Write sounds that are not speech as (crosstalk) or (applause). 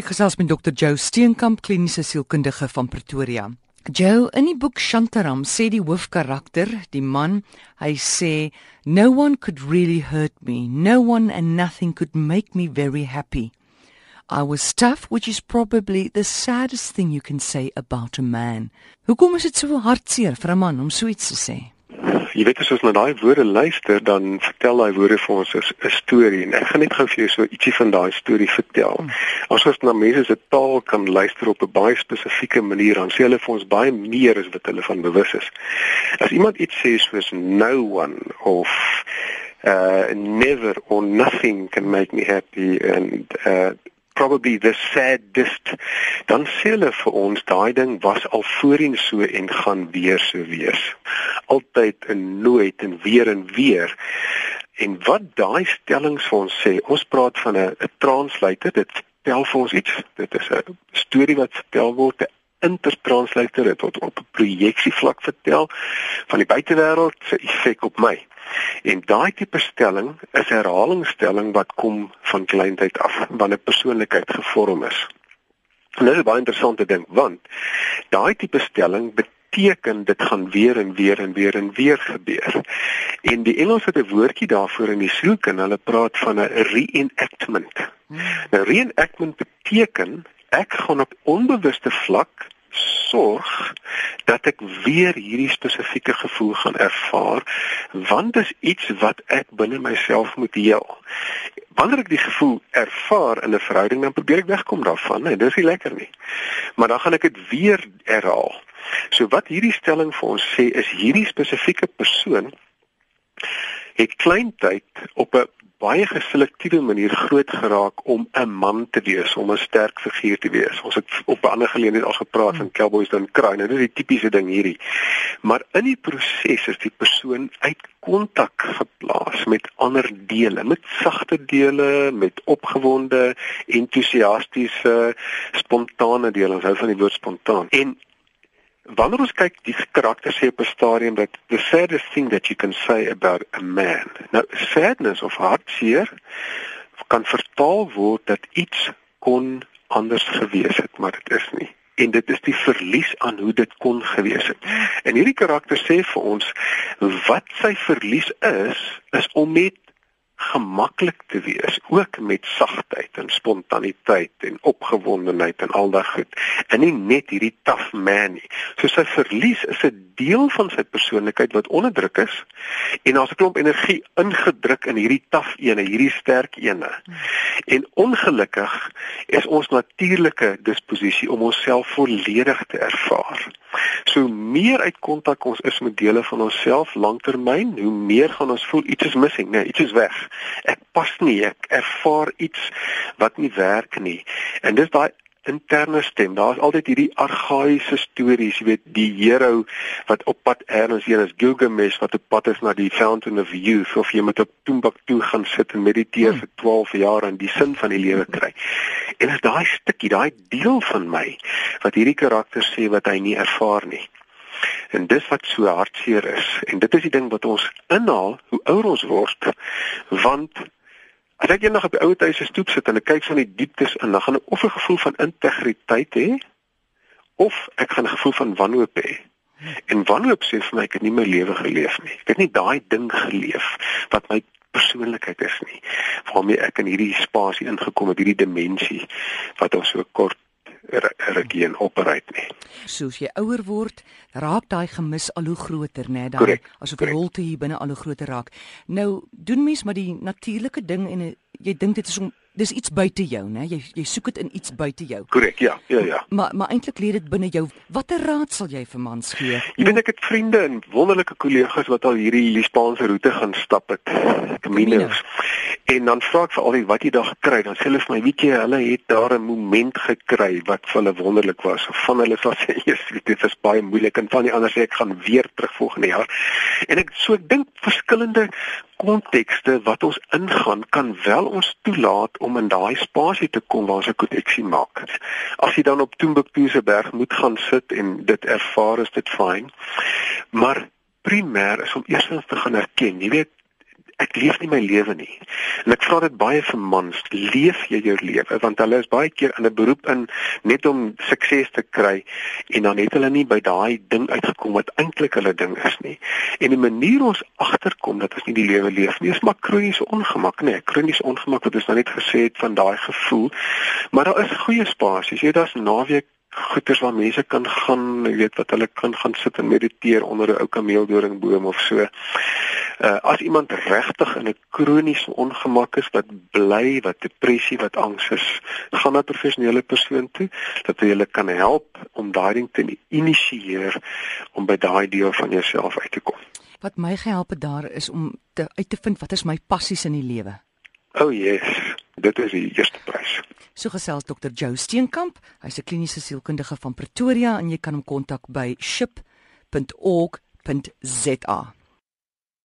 Ek gesels met Dr. Joe Steenkamp, kliniese sielkundige van Pretoria. Joe, in die boek Shantaram sê die hoofkarakter, die man, hy sê no one could really hurt me. No one and nothing could make me very happy. I was tough, which is probably the saddest thing you can say about a man. Hoekom is dit so hartseer vir 'n man om so iets te sê? Jy weet as ons na daai woorde luister dan vertel daai woorde vir ons 'n storie en ek gaan net gou vir jou so ietsie van daai storie vertel. Hmm. As ons na mense se taal kan luister op 'n baie spesifieke manier dan sê hulle vir ons baie meer as wat hulle van bewus is. As iemand iets sê soos no one of uh never or nothing can make me happy and uh probably the saddest. Dan sê hulle vir ons daai ding was al voorheen so en gaan weer so wees. Altyd en nooit en weer en weer. En wat daai stellings vir ons sê ons praat van 'n translator. Dit tel vir ons iets. Dit is 'n storie wat vertel word 'n intertranslator. Dit word op 'n projeksie vlak vertel van die buitewêreld se effek op my En daai tipe stelling is herhalingsstelling wat kom van kleintyd af wanneer persoonlikheid gevorm is. En dit is baie interessante ding want daai tipe stelling beteken dit gaan weer en weer en weer en weer gebeur. En die Engels het 'n woordjie daarvoor in die sielkunde, hulle praat van 'n reenactment. Hmm. Nou reenactment beteken ek gaan op onbewuste vlak sorg dat ek weer hierdie spesifieke gevoel gaan ervaar want dit is iets wat ek binne myself moet heel. Wanneer ek die gevoel ervaar in 'n verhouding dan probeer ek wegkom daarvan, nee, dis nie lekker nie. Maar dan gaan ek dit weer herhaal. So wat hierdie stelling vir ons sê is hierdie spesifieke persoon het kleintyd op 'n baie geselektiewe manier groot geraak om 'n man te wees, om 'n sterk figuur te wees. Ons het op 'n ander geleentheid al gepraat van cowboys dan kraai. Nou dis die tipiese ding hierdie. Maar in die proses is die persoon uit kontak geplaas met ander dele, met sagte dele, met opgewonde, entoesiastiese, spontane dele. Ons hou van die woord spontaan. En wanneer ons kyk die karakter sê op 'n stadium dat the saddest thing that you can say about a man. Nou sadness of hartseer kan vertaal word dat iets kon anders gewees het, maar dit is nie. En dit is die verlies aan hoe dit kon gewees het. En hierdie karakter sê vir ons wat sy verlies is, is om met gemaklik te wees ook met sagtheid en spontaniteit en opgewondenheid en al daai goed en nie net hierdie tough man nie. So sy verlies is 'n deel van sy persoonlikheid wat onderdruk is en daar's 'n klomp energie ingedruk in hierdie tough ene hierdie sterk ene. En ongelukkig is ons natuurlike disposisie om onsself volledig te ervaar. So meer uit kontak ons is met dele van onsself lanktermyn, hoe meer gaan ons voel iets is missing, nee, iets is weg. Ek pas nie, ek ervaar iets wat nie werk nie. En dis daai interne stem. Daar's altyd hierdie argaïese stories, jy weet, die hero wat op pad ergens heen is, Gilgamesh wat op pad is na die Fountain of Youth of jy moet op Timbuktu gaan sit en mediteer vir 12 jaar en die sin van die lewe kry. En is daai stukkie, daai deel van my wat hierdie karakter sê wat hy nie ervaar nie. En dis wat so hartseer is. En dit is die ding wat ons inhaal hoe ouer ons word want As ek eendag op die ou huis se stoep sit en ek kyk van die dieptes in, dan gaan ek of 'n gevoel van integriteit hê of ek gaan 'n gevoel van wanhoop hê. En wanhoop sê vir my ek het nie my lewe geleef nie. Ek het nie daai ding geleef wat my persoonlikheid is nie. Waarmee ek in hierdie spasie ingekom het, hierdie dimensie wat ons so kort rukkie en operuit nie. Soos jy ouer word, raak daai gemis al hoe groter, né? Daai asof 'n rolte hier binne al hoe groter raak. Nou doen mens maar die natuurlike ding en jy dink dit is om dis iets buite jou, né? Jy jy soek dit in iets buite jou. Korrek, ja, ja, ja. Maar maar eintlik lê dit binne jou. Watter raad sal jy vir mans gee? Jy weet ek het vriende en wonderlike kollegas wat al hierdie Spaanse roete gaan stap het. Caminos. En dan vra ek vir al die wat jy daar gekry, dan sê hulle vir my, weet jy, hulle het daar 'n moment gekry wat vir hulle wonderlik was. Van hulle sê (laughs) eers dit is baie moeilik en van die ander sê ek gaan weer terug volgende jaar. En ek so ek dink verskillende kontekste wat ons ingaan kan wel ons toelaat om in daai spasie te kom waar ons 'n koneksie maak. As jy dan op Timbuktu se berg moet gaan sit en dit ervaar is dit fyn. Maar primêr is om eers te gaan erken, jy weet ek leef nie my lewe nie. En ek vra dit baie vir mans, leef jy jou lewe want hulle is baie keer in 'n beroep in net om sukses te kry en dan het hulle nie by daai ding uitgekom wat eintlik hulle ding is nie. En die manier ons agterkom dat ons nie die lewe leef nie, is maar kroniese ongemak, nee, kroniese ongemak wat ons nou net gesê het van daai gevoel. Maar daar is goeie spasies. Jy weet daar's naweek goeters waar mense kan gaan, jy weet wat hulle kan gaan sit en mediteer onder 'n ou kameeldoringboom of so. Uh as iemand regtig in 'n kroniese ongemak is wat bly, wat depressie, wat angs is, gaan na 'n professionele persoon toe dat hy hulle kan help om daai ding te initieer om by daai deel van jouself uit te kom. Wat my gehelp het daar is om te uit te vind wat is my passies in die lewe. Oh yes, dit is die eerste prys. So gesels Dr. Joe Steenkamp, hy's 'n kliniese sielkundige van Pretoria en jy kan hom kontak by ship.org.za.